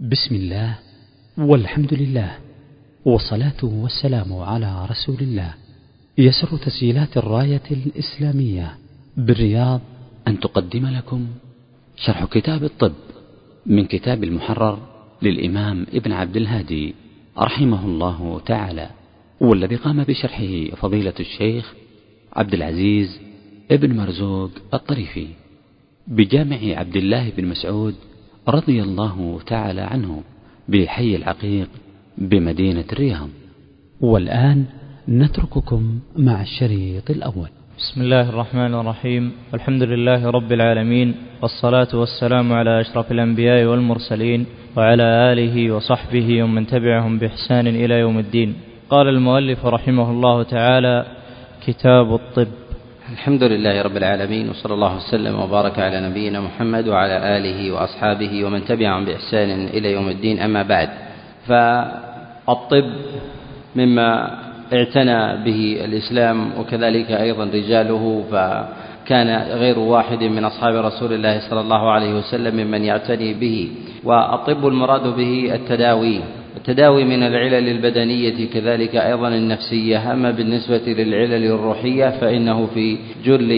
بسم الله والحمد لله والصلاة والسلام على رسول الله. يسر تسجيلات الراية الإسلامية بالرياض أن تقدم لكم شرح كتاب الطب من كتاب المحرر للإمام ابن عبد الهادي رحمه الله تعالى والذي قام بشرحه فضيلة الشيخ عبد العزيز ابن مرزوق الطريفي بجامع عبد الله بن مسعود رضي الله تعالى عنه بحي العقيق بمدينة الرياض. والآن نترككم مع الشريط الأول. بسم الله الرحمن الرحيم. الحمد لله رب العالمين والصلاة والسلام على أشرف الأنبياء والمرسلين وعلى آله وصحبه ومن تبعهم بإحسان إلى يوم الدين. قال المؤلف رحمه الله تعالى كتاب الطب. الحمد لله رب العالمين وصلى الله وسلم وبارك على نبينا محمد وعلى آله وأصحابه ومن تبعهم بإحسان إلى يوم الدين أما بعد. فالطب مما اعتنى به الإسلام وكذلك أيضا رجاله فكان غير واحد من أصحاب رسول الله صلى الله عليه وسلم ممن يعتني به. والطب المراد به التداوي. التداوي من العلل البدنية كذلك أيضا النفسية. أما بالنسبة للعلل الروحية فإنه في جل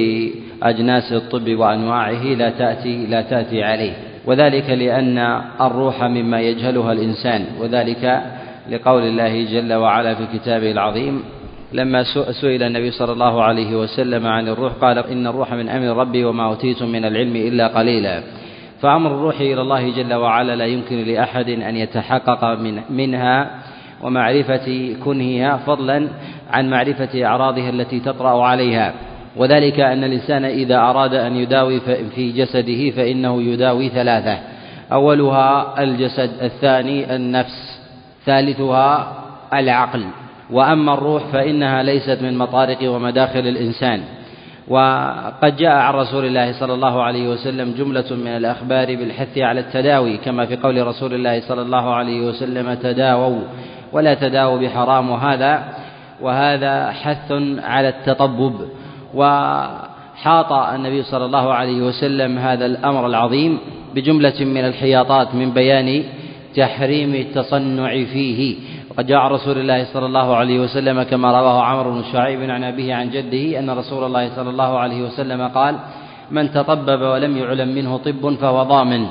أجناس الطب وأنواعه لا تأتي لا تأتي عليه. وذلك لأن الروح مما يجهلها الإنسان. وذلك لقول الله جل وعلا في كتابه العظيم لما سئل النبي صلى الله عليه وسلم عن الروح قال إن الروح من أمر ربي وما أوتيتم من العلم إلا قليلا. فأمر الروح إلى الله جل وعلا لا يمكن لأحد أن يتحقق من منها ومعرفة كنهها فضلا عن معرفة أعراضها التي تطرأ عليها. وذلك أن الإنسان إذا أراد أن يداوي في جسده فإنه يداوي ثلاثة. أولها الجسد الثاني النفس ثالثها العقل. وأما الروح فإنها ليست من مطارق ومداخل الإنسان. وقد جاء عن رسول الله صلى الله عليه وسلم جملة من الأخبار بالحث على التداوي كما في قول رسول الله صلى الله عليه وسلم تداووا. ولا تداووا بحرام وهذا وهذا حث على التطبب. وحاط النبي صلى الله عليه وسلم هذا الأمر العظيم بجملة من الحياطات من بيان تحريم التصنع فيه. وقد جاء عن رسول الله صلى الله عليه وسلم كما رواه عمرو بن شعيب عن أبيه عن جده أن رسول الله صلى الله عليه وسلم قال من تطبب ولم يعلم منه طب فهو ضامن.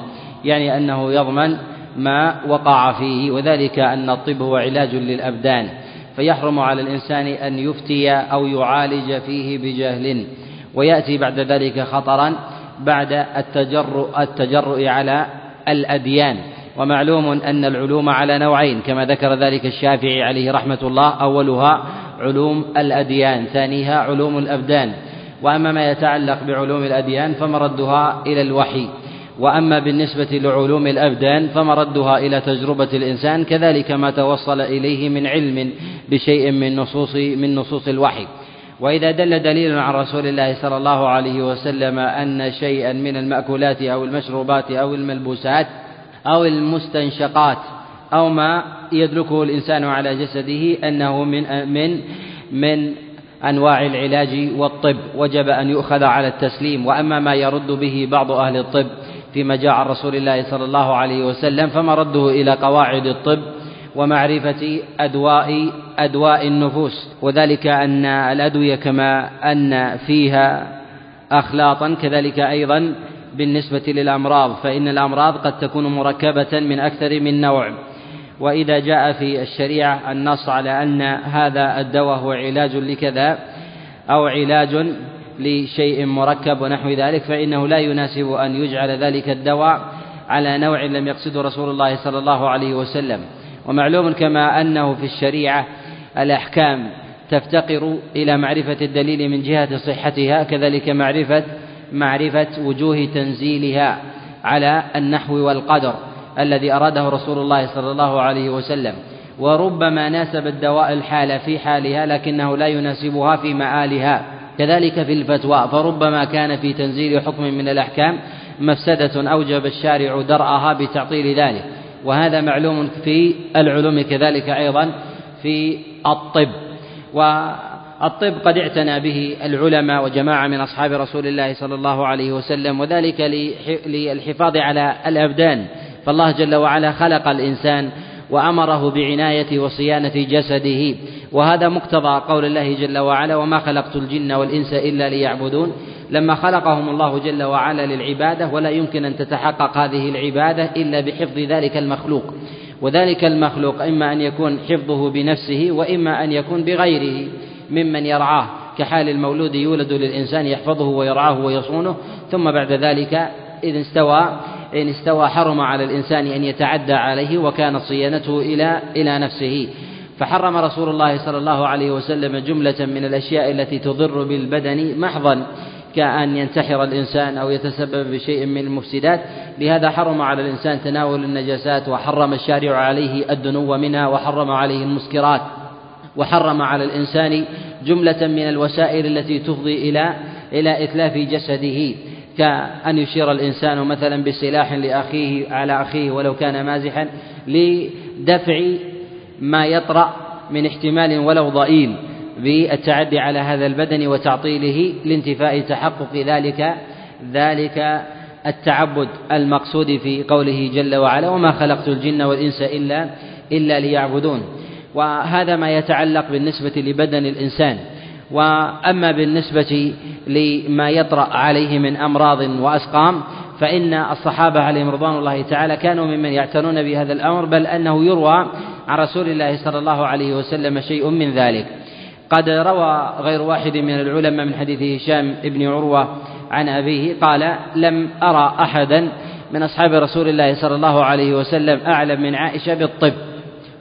يعني أنه يضمن ما وقع فيه وذلك أن الطب هو علاج للأبدان. فيحرم على الإنسان أن يفتي أو يعالج فيه بجهل ويأتي بعد ذلك خطرا بعد التجرؤ التجرؤ على الأديان. ومعلوم أن العلوم على نوعين كما ذكر ذلك الشافعي عليه رحمة الله أولها علوم الأديان ثانيها علوم الأبدان. وأما ما يتعلق بعلوم الأديان فمردها إلى الوحي. وأما بالنسبة لعلوم الأبدان فمردها إلى تجربة الإنسان كذلك ما توصل إليه من علم بشيء من نصوص من نصوص الوحي. وإذا دل دليل عن رسول الله صلى الله عليه وسلم أن شيئا من المأكولات أو المشروبات أو الملبوسات أو المستنشقات أو ما يدركه الإنسان على جسده أنه من من من أنواع العلاج والطب. وجب أن يؤخذ على التسليم. وأما ما يرد به بعض أهل الطب فيما جاء عن رسول الله صلى الله عليه وسلم فمرده إلى قواعد الطب ومعرفة أدواء أدواء النفوس. وذلك أن الأدوية كما أن فيها أخلاطا كذلك أيضا بالنسبة للأمراض فإن الأمراض قد تكون مركبة من أكثر من نوع. وإذا جاء في الشريعة النص على أن هذا الدواء هو علاج لكذا أو علاج لشيء مركب ونحو ذلك فإنه لا يناسب أن يجعل ذلك الدواء على نوع لم يقصده رسول الله صلى الله عليه وسلم. ومعلوم كما أنه في الشريعة الأحكام تفتقر إلى معرفة الدليل من جهة صحتها كذلك معرفة معرفة وجوه تنزيلها على النحو والقدر الذي أراده رسول الله صلى الله عليه وسلم. وربما ناسب الدواء الحالة في حالها لكنه لا يناسبها في مآلها. كذلك في الفتوى فربما كان في تنزيل حكم من الأحكام مفسدة أوجب الشارع درءها بتعطيل ذلك. وهذا معلوم في العلوم كذلك أيضا في الطب. الطب قد اعتنى به العلماء وجماعة من أصحاب رسول الله صلى الله عليه وسلم وذلك للحفاظ على الأبدان. فالله جل وعلا خلق الإنسان وأمره بعناية وصيانة جسده. وهذا مقتضى قول الله جل وعلا وما خلقت الجن والإنس إلا ليعبدون لما خلقهم الله جل وعلا للعبادة ولا يمكن أن تتحقق هذه العبادة إلا بحفظ ذلك المخلوق. وذلك المخلوق إما أن يكون حفظه بنفسه وإما أن يكون بغيره. ممن يرعاه كحال المولود يولد للإنسان يحفظه ويرعاه ويصونه ثم بعد ذلك إذا استوى إن استوى حرم على الإنسان أن يتعدى عليه وكانت صيانته إلى إلى نفسه. فحرم رسول الله صلى الله عليه وسلم جملة من الأشياء التي تضر بالبدن محضا كأن ينتحر الإنسان أو يتسبب بشيء من المفسدات. لهذا حرم على الإنسان تناول النجاسات وحرم الشارع عليه الدنو منها وحرم عليه المسكرات. وحرم على الإنسان جملة من الوسائل التي تفضي إلى إلى إتلاف جسده كأن يشير الإنسان مثلا بسلاح لأخيه على أخيه ولو كان مازحا لدفع ما يطرأ من احتمال ولو ضئيل بالتعدي على هذا البدن وتعطيله لانتفاء تحقق ذلك ذلك التعبد المقصود في قوله جل وعلا وما خلقت الجن والإنس إلا إلا ليعبدون وهذا ما يتعلق بالنسبة لبدن الإنسان وأما بالنسبة لما يطرأ عليه من أمراض وأسقام فإن الصحابة عليهم رضوان الله تعالى كانوا ممن يعتنون بهذا الأمر بل أنه يروى عن رسول الله صلى الله عليه وسلم شيء من ذلك. قد روى غير واحد من العلماء من حديث هشام بن عروة عن أبيه قال لم أرى أحدا من أصحاب رسول الله صلى الله عليه وسلم أعلم من عائشة بالطب.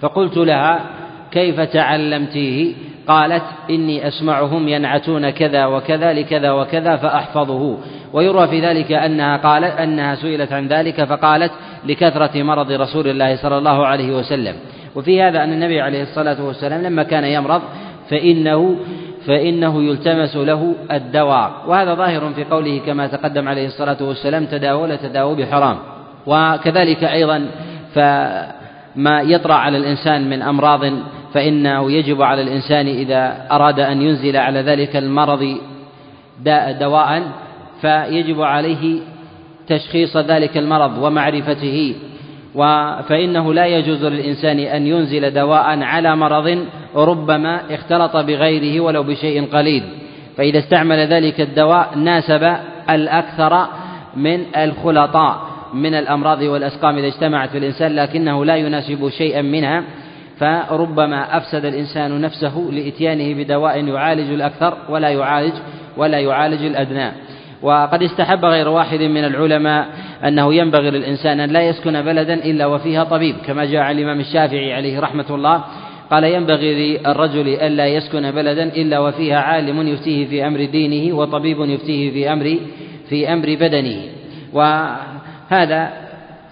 فقلت لها كيف تعلمتيه؟ قالت إني أسمعهم ينعتون كذا وكذا لكذا وكذا فأحفظه. ويروى في ذلك أنها قالت أنها سئلت عن ذلك فقالت لكثرة مرض رسول الله صلى الله عليه وسلم. وفي هذا أن النبي عليه الصلاة والسلام لما كان يمرض فإنه فإنه يلتمس له الدواء. وهذا ظاهر في قوله كما تقدم عليه الصلاة والسلام تداول تداوى بحرام وكذلك أيضا فما يطرأ على الإنسان من أمراض فإنه يجب على الإنسان إذا أراد أن ينزل على ذلك المرض دواء فيجب عليه تشخيص ذلك المرض ومعرفته. فإنه لا يجوز للإنسان أن ينزل دواء على مرض ربما اختلط بغيره ولو بشيء قليل. فإذا استعمل ذلك الدواء ناسب الأكثر من الخلطاء. من الأمراض والأسقام إذا اجتمعت في الإنسان لكنه لا يناسب شيئا منها فربما أفسد الإنسان نفسه لإتيانه بدواء يعالج الأكثر ولا يعالج ولا يعالج الأدنى. وقد استحب غير واحد من العلماء أنه ينبغي للإنسان أن لا يسكن بلدا إلا وفيها طبيب كما جاء عن الإمام الشافعي عليه رحمة الله. قال ينبغي للرجل ألا يسكن بلدا إلا وفيها عالم يفتيه في أمر دينه وطبيب يفتيه في أمر في أمر بدنه. وهذا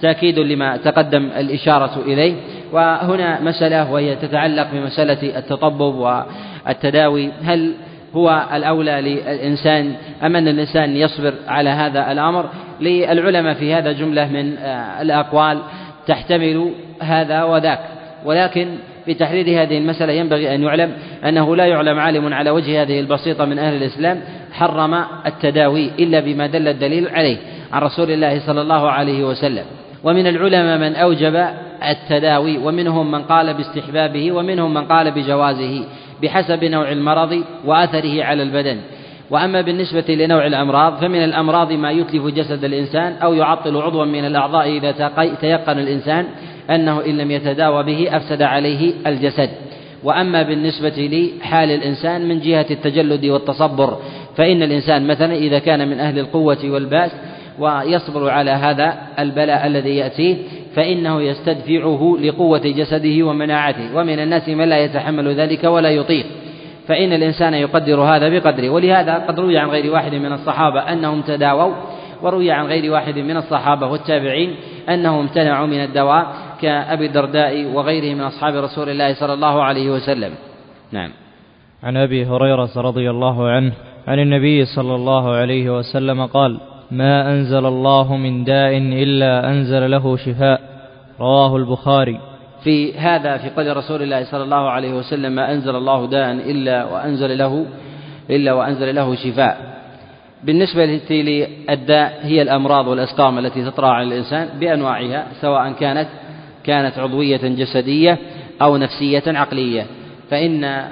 تأكيد لما تقدم الإشارة إليه. وهنا مسألة وهي تتعلق بمسألة التطبب والتداوي. هل هو الأولى للإنسان أم أن الإنسان يصبر على هذا الأمر؟ للعلماء في هذا جملة من آه، الأقوال تحتمل هذا وذاك. ولكن في تحديد هذه المسألة ينبغي أن يعلم أنه لا يعلم عالم على وجه هذه البسيطة من أهل الإسلام حرم التداوي إلا بما دل الدليل عليه. عن رسول الله صلى الله عليه وسلم. ومن العلماء من أوجب التداوي ومنهم من قال باستحبابه ومنهم من قال بجوازه بحسب نوع المرض وأثره على البدن. وأما بالنسبة لنوع الأمراض فمن الأمراض ما يتلف جسد الإنسان أو يعطل عضوا من الأعضاء إذا تيقن الإنسان أنه إن لم يتداوى به أفسد عليه الجسد. وأما بالنسبة لحال الإنسان من جهة التجلد والتصبر فإن الإنسان مثلا إذا كان من أهل القوة والبأس ويصبر على هذا البلاء الذي يأتيه فإنه يستدفعه لقوة جسده ومناعته. ومن الناس من لا يتحمل ذلك ولا يطيق. فإن الإنسان يقدر هذا بقدره. ولهذا قد روي عن غير واحد من الصحابة أنهم تداووا. وروي عن غير واحد من الصحابة والتابعين أنهم امتنعوا من الدواء كأبي الدرداء وغيره من أصحاب رسول الله صلى الله عليه وسلم. نعم. عن أبي هريرة رضي الله عنه عن النبي صلى الله عليه وسلم قال ما أنزل الله من داء إلا أنزل له شفاء. رواه البخاري. في هذا في قول رسول الله صلى الله عليه وسلم ما أنزل الله داء إلا وأنزل له إلا وأنزل له شفاء. بالنسبة للداء هي الأمراض والأسقام التي تطرأ على الإنسان بأنواعها سواء كانت كانت عضوية جسدية أو نفسية عقلية. فإن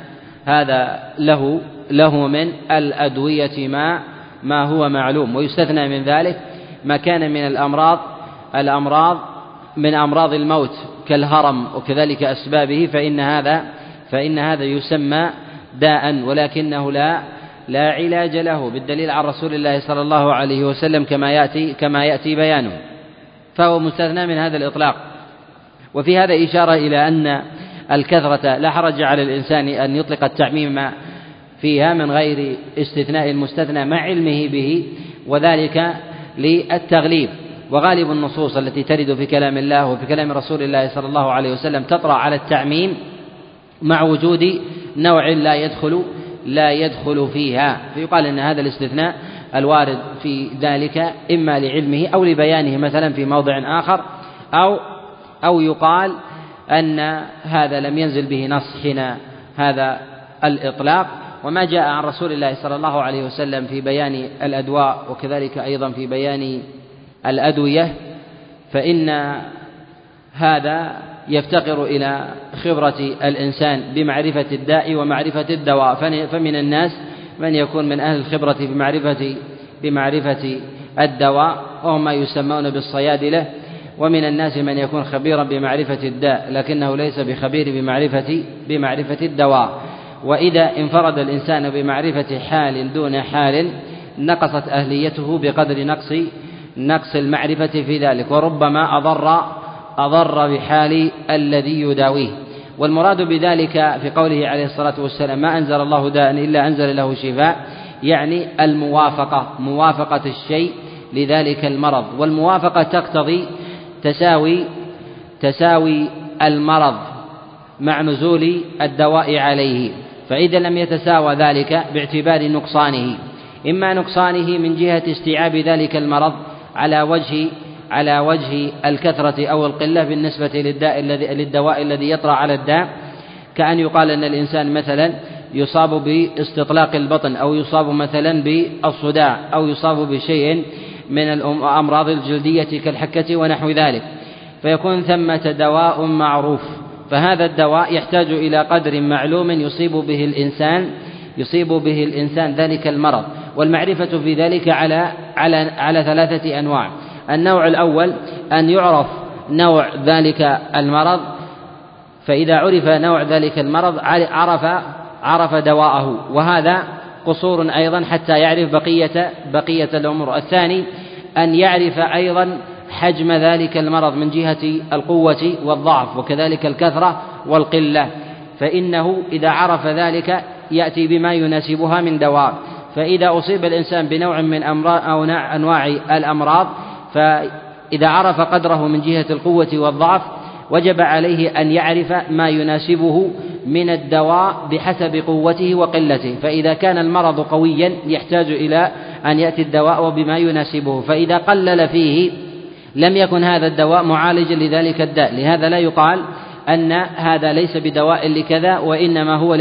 هذا له له من الأدوية ما ما هو معلوم ويستثنى من ذلك ما كان من الأمراض الأمراض من أمراض الموت كالهرم وكذلك أسبابه فإن هذا فإن هذا يسمى داء ولكنه لا لا علاج له بالدليل عن رسول الله صلى الله عليه وسلم كما يأتي كما يأتي بيانه. فهو مستثنى من هذا الإطلاق. وفي هذا إشارة إلى أن الكثرة لا حرج على الإنسان أن يطلق التعميم فيها من غير استثناء المستثنى مع علمه به وذلك للتغليب. وغالب النصوص التي ترد في كلام الله وفي كلام رسول الله صلى الله عليه وسلم تطرأ على التعميم مع وجود نوع لا يدخل لا يدخل فيها. فيقال إن هذا الاستثناء الوارد في ذلك إما لعلمه أو لبيانه مثلا في موضع آخر أو أو يقال أن هذا لم ينزل به نص حين هذا الإطلاق. وما جاء عن رسول الله صلى الله عليه وسلم في بيان الأدواء وكذلك أيضا في بيان الأدوية فإن هذا يفتقر إلى خبرة الإنسان بمعرفة الداء ومعرفة الدواء. فمن الناس من يكون من أهل الخبرة بمعرفة بمعرفة الدواء وهم ما يسمون بالصيادلة. ومن الناس من يكون خبيرا بمعرفة الداء لكنه ليس بخبير بمعرفة بمعرفة الدواء. وإذا انفرد الإنسان بمعرفة حال دون حال نقصت أهليته بقدر نقص نقص المعرفة في ذلك وربما أضر أضر بحال الذي يداويه. والمراد بذلك في قوله عليه الصلاة والسلام ما أنزل الله داء إلا أنزل له شفاء. يعني الموافقة موافقة الشيء لذلك المرض. والموافقة تقتضي تساوي تساوي المرض مع نزول الدواء عليه. فإذا لم يتساوى ذلك باعتبار نقصانه. إما نقصانه من جهة استيعاب ذلك المرض على وجه على وجه الكثرة أو القلة بالنسبة للداء الذي للدواء الذي يطرأ على الداء. كأن يقال أن الإنسان مثلا يصاب باستطلاق البطن أو يصاب مثلا بالصداع أو يصاب بشيء من الأمراض الجلدية كالحكة ونحو ذلك. فيكون ثمة دواء معروف. فهذا الدواء يحتاج إلى قدر معلوم يصيب به الإنسان يصيب به الإنسان ذلك المرض. والمعرفة في ذلك على على على ثلاثة أنواع. النوع الأول أن يعرف نوع ذلك المرض. فإذا عرف نوع ذلك المرض عرف عرف دواءه. وهذا قصور أيضا حتى يعرف بقية بقية الأمور. الثاني أن يعرف أيضا حجم ذلك المرض من جهة القوة والضعف وكذلك الكثرة والقلة. فإنه إذا عرف ذلك يأتي بما يناسبها من دواء فإذا أصيب الإنسان بنوع من أمراض أو أنواع الأمراض فإذا عرف قدره من جهة القوة والضعف وجب عليه أن يعرف ما يناسبه من الدواء بحسب قوته وقلته. فإذا كان المرض قويا يحتاج إلى أن يأتي الدواء بما يناسبه. فإذا قلل فيه لم يكن هذا الدواء معالجا لذلك الداء. لهذا لا يقال أن هذا ليس بدواء لكذا وإنما هو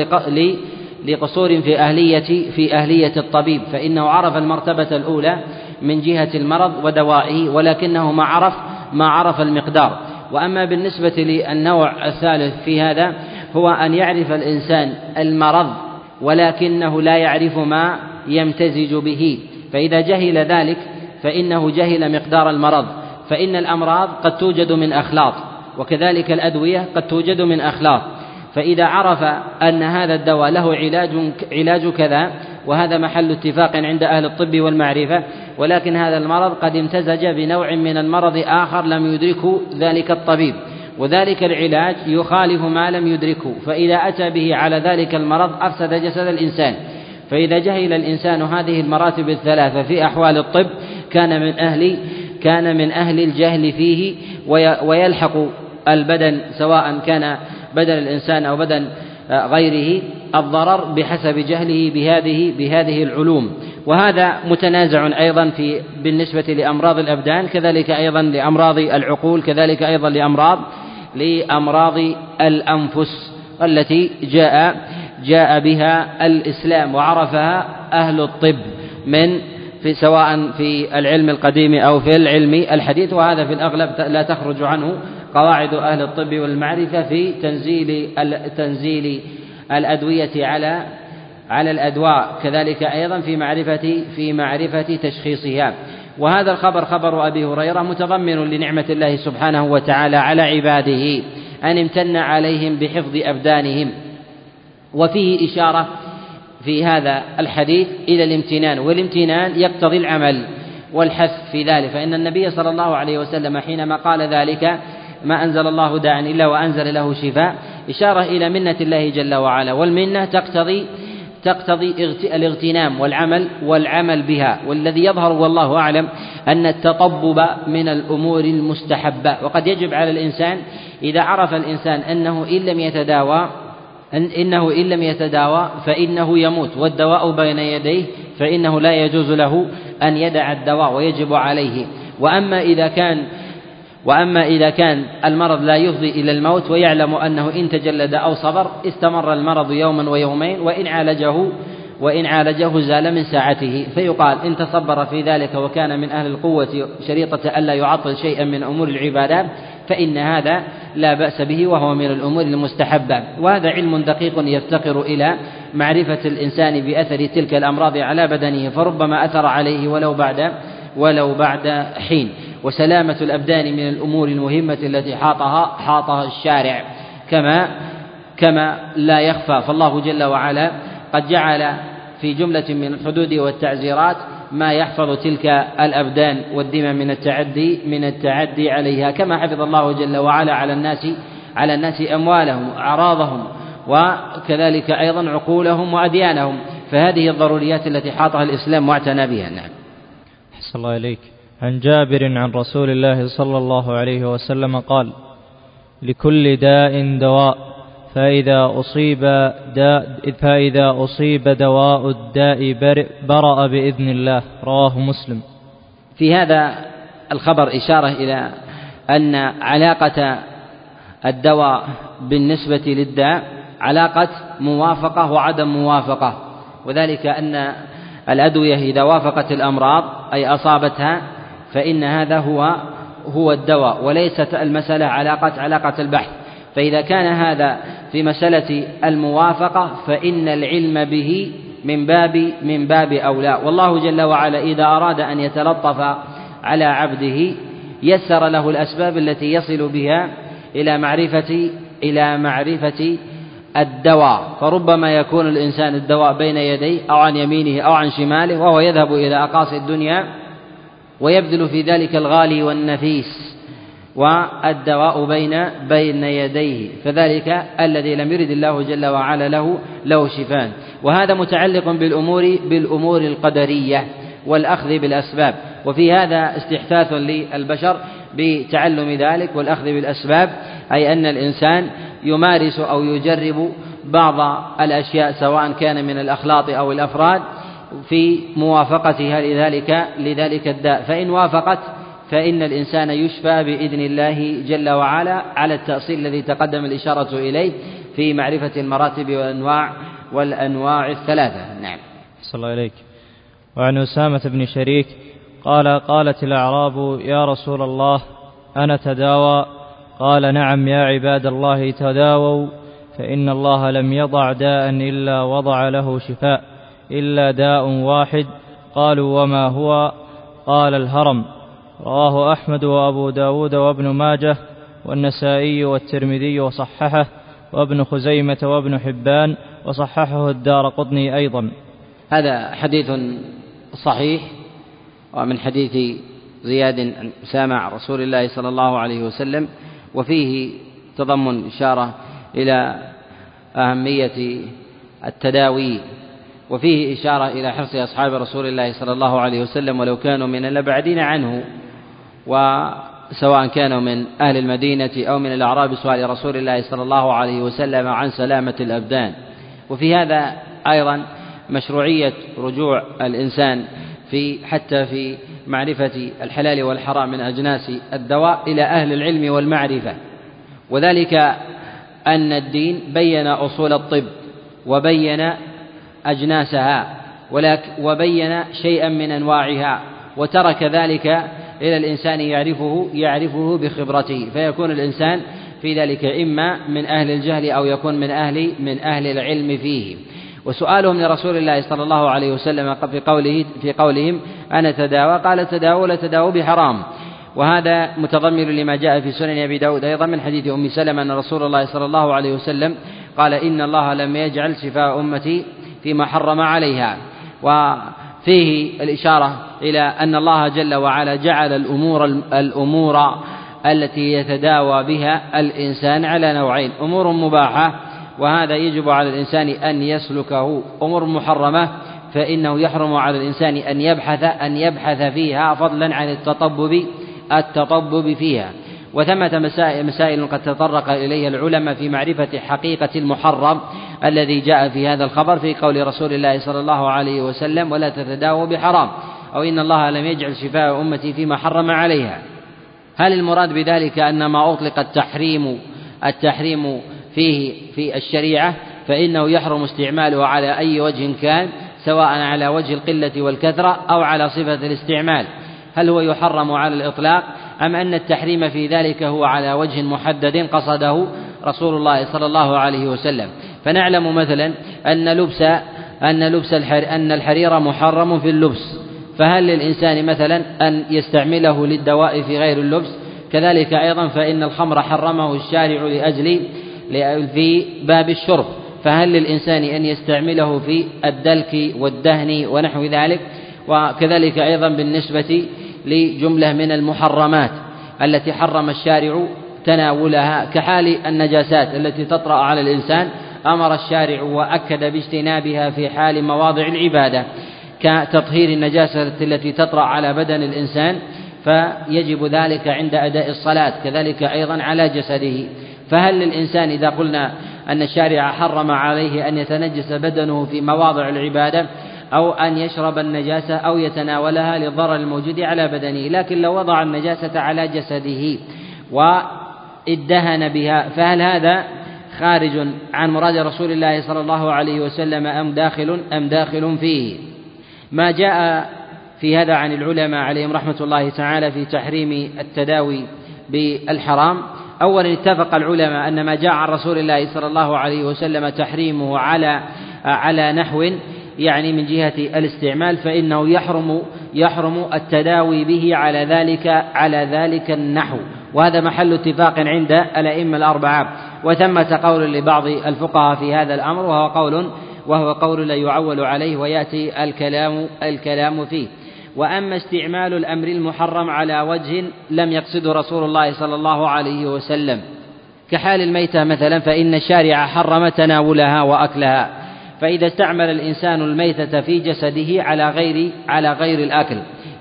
لقصور في أهلية في أهلية الطبيب. فإنه عرف المرتبة الأولى من جهة المرض ودوائه ولكنه ما عرف ما عرف المقدار. وأما بالنسبة للنوع الثالث في هذا هو أن يعرف الإنسان المرض ولكنه لا يعرف ما يمتزج به. فإذا جهل ذلك فإنه جهل مقدار المرض. فإن الأمراض قد توجد من أخلاط وكذلك الأدوية قد توجد من أخلاط. فإذا عرف أن هذا الدواء له علاج علاج كذا وهذا محل اتفاق عند أهل الطب والمعرفة ولكن هذا المرض قد امتزج بنوع من المرض آخر لم يدركه ذلك الطبيب. وذلك العلاج يخالف ما لم يدركه فإذا أتى به على ذلك المرض أفسد جسد الإنسان. فإذا جهل الإنسان هذه المراتب الثلاثة في أحوال الطب كان من أهل كان من أهل الجهل فيه ويلحق البدن سواء كان بدن الإنسان أو بدن غيره الضرر بحسب جهله بهذه بهذه العلوم. وهذا متنازع أيضا في بالنسبة لأمراض الأبدان كذلك أيضا لأمراض العقول كذلك أيضا لأمراض لأمراض الأنفس التي جاء جاء بها الإسلام وعرفها أهل الطب من في سواء في العلم القديم أو في العلم الحديث وهذا في الأغلب لا تخرج عنه قواعد أهل الطب والمعرفة في تنزيل تنزيل الأدوية على على الأدواء كذلك أيضا في معرفة في معرفة تشخيصها. وهذا الخبر خبر أبي هريرة متضمن لنعمة الله سبحانه وتعالى على عباده أن امتن عليهم بحفظ أبدانهم. وفيه إشارة في هذا الحديث إلى الامتنان والامتنان يقتضي العمل والحث في ذلك. فإن النبي صلى الله عليه وسلم حينما قال ذلك ما أنزل الله داعا إلا وأنزل له شفاء إشارة إلى منة الله جل وعلا. والمنة تقتضي تقتضي الاغتنام والعمل والعمل بها. والذي يظهر والله أعلم أن التطبب من الأمور المستحبة. وقد يجب على الإنسان إذا عرف الإنسان أنه إن لم يتداوى أن إنه إن لم يتداوى فإنه يموت والدواء بين يديه فإنه لا يجوز له أن يدع الدواء ويجب عليه. وأما إذا كان وأما إذا كان المرض لا يفضي إلى الموت ويعلم أنه إن تجلد أو صبر استمر المرض يوما ويومين وإن عالجه وإن عالجه زال من ساعته. فيقال إن تصبر في ذلك وكان من أهل القوة شريطة ألا يعطل شيئا من أمور العبادات فإن هذا لا بأس به وهو من الأمور المستحبة. وهذا علم دقيق يفتقر إلى معرفة الإنسان بأثر تلك الأمراض على بدنه فربما أثر عليه ولو بعد ولو بعد حين. وسلامة الأبدان من الأمور المهمة التي حاطها حاطها الشارع. كما كما لا يخفى. فالله جل وعلا قد جعل في جملة من الحدود والتعزيرات ما يحفظ تلك الأبدان والدمى من التعدي من التعدي عليها كما حفظ الله جل وعلا على الناس على الناس أموالهم وأعراضهم وكذلك أيضا عقولهم وأديانهم. فهذه الضروريات التي حاطها الإسلام واعتنى بها. نعم. أحسن الله إليك. عن جابر عن رسول الله صلى الله عليه وسلم قال لكل داء دواء. فإذا أصيب داء فإذا أصيب دواء الداء برأ بإذن الله. رواه مسلم. في هذا الخبر إشارة إلى أن علاقة الدواء بالنسبة للداء علاقة موافقة وعدم موافقة. وذلك أن الأدوية إذا وافقت الأمراض أي أصابتها فإن هذا هو هو الدواء وليست المسألة علاقة علاقة البحث. فإذا كان هذا في مسألة الموافقة فإن العلم به من باب من باب أولى. والله جل وعلا إذا أراد أن يتلطف على عبده يسر له الأسباب التي يصل بها إلى معرفة إلى معرفة الدواء. فربما يكون الإنسان الدواء بين يديه أو عن يمينه أو عن شماله وهو يذهب إلى أقاصي الدنيا ويبذل في ذلك الغالي والنفيس. والدواء بين بين يديه فذلك الذي لم يرد الله جل وعلا له له شفاء. وهذا متعلق بالامور بالأمور القدرية والأخذ بالأسباب. وفي هذا استحثاث للبشر بتعلم ذلك والأخذ بالأسباب أي أن الإنسان يمارس أو يجرب بعض الأشياء سواء كان من الأخلاط أو الأفراد في موافقتها لذلك لذلك الداء. فإن وافقت فإن الإنسان يشفى بإذن الله جل وعلا على التأصيل الذي تقدم الإشارة إليه في معرفة المراتب والأنواع والأنواع الثلاثة. نعم. صلى الله عليك. وعن أسامة بن شريك قال قالت الأعراب يا رسول الله أنا تداوى. قال نعم يا عباد الله تداووا فإن الله لم يضع داء إلا وضع له شفاء إلا داء واحد. قالوا وما هو؟ قال الهرم. رواه أحمد وأبو داود وابن ماجه والنسائي والترمذي وصححه وابن خزيمة وابن حبان وصححه الدار قطني أيضا. هذا حديث صحيح ومن حديث زياد سامع رسول الله صلى الله عليه وسلم وفيه تضمن إشارة إلى أهمية التداوي وفيه إشارة إلى حرص أصحاب رسول الله صلى الله عليه وسلم ولو كانوا من الأبعدين عنه. وسواء كانوا من أهل المدينة أو من الأعراب سؤال رسول الله صلى الله عليه وسلم عن سلامة الأبدان. وفي هذا أيضا مشروعية رجوع الإنسان في حتى في معرفة الحلال والحرام من أجناس الدواء إلى أهل العلم والمعرفة. وذلك أن الدين بين أصول الطب وبين أجناسها وبين شيئا من أنواعها وترك ذلك إلى الإنسان يعرفه يعرفه بخبرته. فيكون الإنسان في ذلك إما من أهل الجهل أو يكون من أهل من أهل العلم فيه. وسؤالهم لرسول الله صلى الله عليه وسلم في قوله في قولهم أنا تداوى؟ قال تداوى لا تداوى بحرام. وهذا متضمن لما جاء في سنن أبي داود أيضا من حديث أم سلمة أن رسول الله صلى الله عليه وسلم قال إن الله لم يجعل شفاء أمتي فيما حرم عليها. وفيه الإشارة إلى أن الله جل وعلا جعل الأمور الأمور التي يتداوى بها الإنسان على نوعين. أمور مباحة وهذا يجب على الإنسان أن يسلكه. أمور محرمة فإنه يحرم على الإنسان أن يبحث أن يبحث فيها فضلا عن التطبب التطبب فيها. وثمة مسائل قد تطرق إليها العلماء في معرفة حقيقة المحرم. الذي جاء في هذا الخبر في قول رسول الله صلى الله عليه وسلم ولا تتداووا بحرام أو إن الله لم يجعل شفاء أمتي فيما حرم عليها. هل المراد بذلك أن ما أطلق التحريم التحريم فيه في الشريعة فإنه يحرم استعماله على أي وجه كان سواء على وجه القلة والكثرة أو على صفة الاستعمال؟ هل هو يحرم على الإطلاق أم أن التحريم في ذلك هو على وجه محدد قصده رسول الله صلى الله عليه وسلم؟ فنعلم مثلا أن لبس أن لبس الحر أن الحرير محرم في اللبس. فهل للإنسان مثلا أن يستعمله للدواء في غير اللبس؟ كذلك أيضا فإن الخمر حرمه الشارع لأجل في باب الشرب. فهل للإنسان أن يستعمله في الدلك والدهن ونحو ذلك؟ وكذلك أيضا بالنسبة لجملة من المحرمات التي حرم الشارع تناولها كحال النجاسات التي تطرأ على الإنسان أمر الشارع وأكد باجتنابها في حال مواضع العبادة كتطهير النجاسة التي تطرأ على بدن الإنسان فيجب ذلك عند أداء الصلاة كذلك أيضا على جسده. فهل للإنسان إذا قلنا أن الشارع حرم عليه أن يتنجس بدنه في مواضع العبادة أو أن يشرب النجاسة أو يتناولها للضرر الموجود على بدنه لكن لو وضع النجاسة على جسده وإدهن بها فهل هذا خارج عن مراد رسول الله صلى الله عليه وسلم أم داخل أم داخل فيه. ما جاء في هذا عن العلماء عليهم رحمة الله تعالى في تحريم التداوي بالحرام. أولا اتفق العلماء أن ما جاء عن رسول الله صلى الله عليه وسلم تحريمه على على نحو يعني من جهة الاستعمال فإنه يحرم يحرم التداوي به على ذلك على ذلك النحو. وهذا محل اتفاق عند الأئمة الأربعة. وثمة قول لبعض الفقهاء في هذا الأمر وهو قول وهو قول لا يعول عليه ويأتي الكلام الكلام فيه. وأما استعمال الأمر المحرم على وجه لم يقصده رسول الله صلى الله عليه وسلم. كحال الميتة مثلا فإن الشارع حرم تناولها وأكلها. فإذا استعمل الإنسان الميتة في جسده على غير على غير الأكل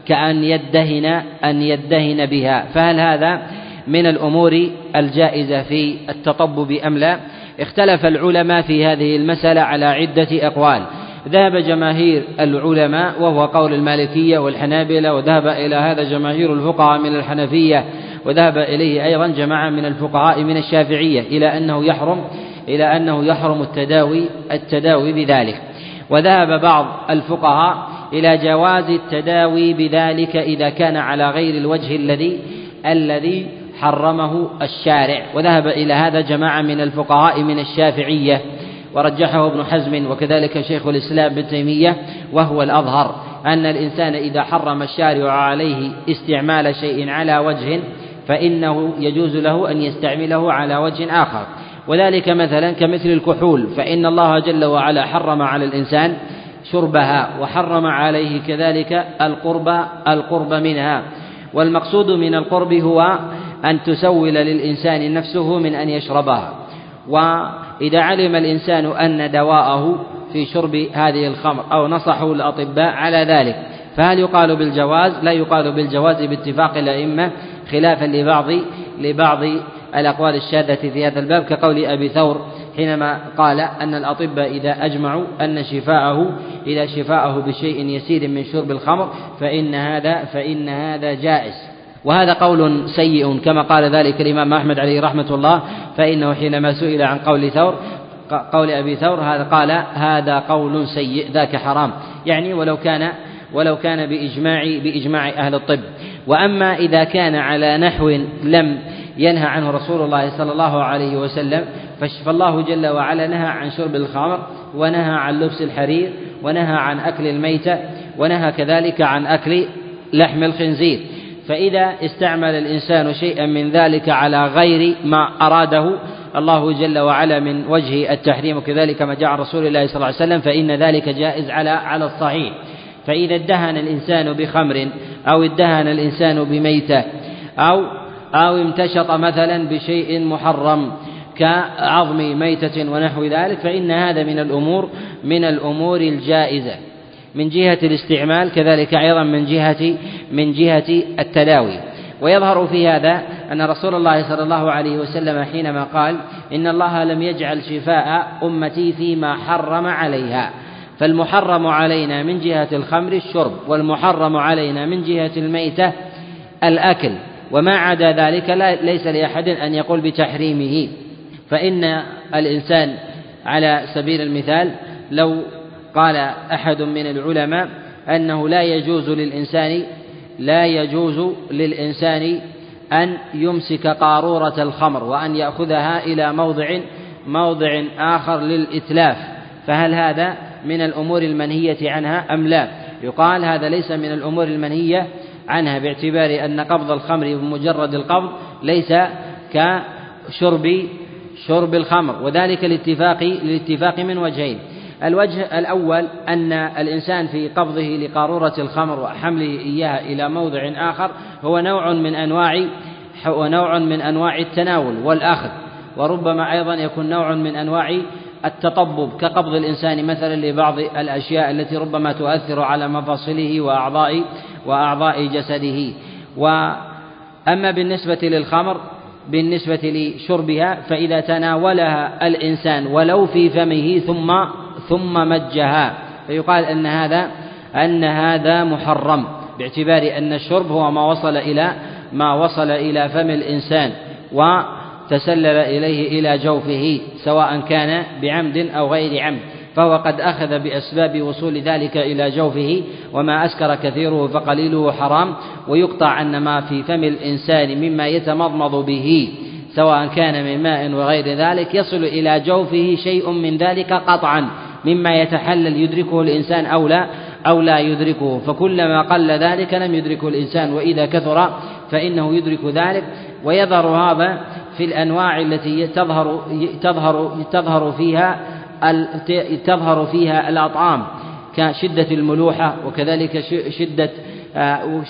كأن يدهن أن يدهن بها. فهل هذا من الأمور الجائزة في التطبب أم لا. اختلف العلماء في هذه المسألة على عدة أقوال. ذهب جماهير العلماء وهو قول المالكية والحنابلة وذهب إلى هذا جماهير الفقهاء من الحنفية وذهب إليه أيضا جماعة من الفقهاء من الشافعية إلى أنه يحرم إلى أنه يحرم التداوي التداوي بذلك. وذهب بعض الفقهاء إلى جواز التداوي بذلك إذا كان على غير الوجه الذي الذي حرمه الشارع. وذهب إلى هذا جماعة من الفقهاء من الشافعية ورجحه ابن حزم وكذلك شيخ الإسلام ابن تيمية وهو الأظهر أن الإنسان إذا حرم الشارع عليه استعمال شيء على وجه فإنه يجوز له أن يستعمله على وجه آخر. وذلك مثلا كمثل الكحول فإن الله جل وعلا حرم على الإنسان شربها وحرم عليه كذلك القرب القرب منها. والمقصود من القرب هو أن تسول للإنسان نفسه من أن يشربها وإذا علم الإنسان أن دواءه في شرب هذه الخمر أو نصحه الأطباء على ذلك فهل يقال بالجواز؟ لا يقال بالجواز باتفاق الأئمة خلافا لبعض لبعض الأقوال الشاذة في هذا الباب كقول أبي ثور حينما قال أن الأطباء إذا أجمعوا أن شفاءه إذا شفاءه بشيء يسير من شرب الخمر فإن هذا فإن هذا جائز وهذا قول سيء كما قال ذلك الإمام أحمد عليه رحمة الله فإنه حينما سئل عن قول ثور قول أبي ثور هذا قال هذا قول سيء ذاك حرام. يعني ولو كان ولو كان بإجماع بإجماع أهل الطب. وأما إذا كان على نحو لم ينهى عنه رسول الله صلى الله عليه وسلم فالله جل وعلا نهى عن شرب الخمر ونهى عن لبس الحرير ونهى عن أكل الميتة ونهى كذلك عن أكل لحم الخنزير. فإذا استعمل الإنسان شيئا من ذلك على غير ما أراده الله جل وعلا من وجه التحريم. وكذلك ما جاء رسول الله صلى الله عليه وسلم فإن ذلك جائز على على الصحيح. فإذا ادهن الإنسان بخمر أو ادهن الإنسان بميتة أو أو امتشط مثلا بشيء محرم كعظم ميتة ونحو ذلك فإن هذا من الأمور من الأمور الجائزة. من جهة الاستعمال كذلك أيضا من جهة من جهة التداوي ويظهر في هذا أن رسول الله صلى الله عليه وسلم حينما قال إن الله لم يجعل شفاء أمتي فيما حرم عليها. فالمحرم علينا من جهة الخمر الشرب والمحرم علينا من جهة الميتة الأكل. وما عدا ذلك ليس لأحد أن يقول بتحريمه. فإن الإنسان على سبيل المثال لو قال أحد من العلماء أنه لا يجوز للإنسان لا يجوز للإنسان أن يمسك قارورة الخمر وأن يأخذها إلى موضع موضع آخر للإتلاف فهل هذا من الأمور المنهية عنها أم لا؟ يقال هذا ليس من الأمور المنهية عنها باعتبار أن قبض الخمر بمجرد القبض ليس كشرب شرب الخمر وذلك الاتفاق للاتفاق من وجهين الوجه الأول أن الإنسان في قبضه لقارورة الخمر وحمله إياها إلى موضع آخر هو نوع من أنواع نوع من أنواع التناول والأخذ وربما أيضا يكون نوع من أنواع التطبب كقبض الإنسان مثلا لبعض الأشياء التي ربما تؤثر على مفاصله وأعضاء وأعضاء جسده. وأما بالنسبة للخمر بالنسبة لشربها فإذا تناولها الإنسان ولو في فمه ثم ثم مجها. فيقال أن هذا أن هذا محرم باعتبار أن الشرب هو ما وصل إلى ما وصل إلى فم الإنسان وتسلل إليه إلى جوفه سواء كان بعمد أو غير عمد. فهو قد أخذ بأسباب وصول ذلك إلى جوفه وما أسكر كثيره فقليله حرام. ويقطع أن ما في فم الإنسان مما يتمضمض به سواء كان من ماء وغير ذلك يصل إلى جوفه شيء من ذلك قطعا. مما يتحلل يدركه الإنسان أو لا أو لا يدركه. فكلما قل ذلك لم يدركه الإنسان وإذا كثر فإنه يدرك ذلك. ويظهر هذا في الأنواع التي تظهر تظهر تظهر فيها تظهر فيها الأطعام كشدة الملوحة وكذلك شدة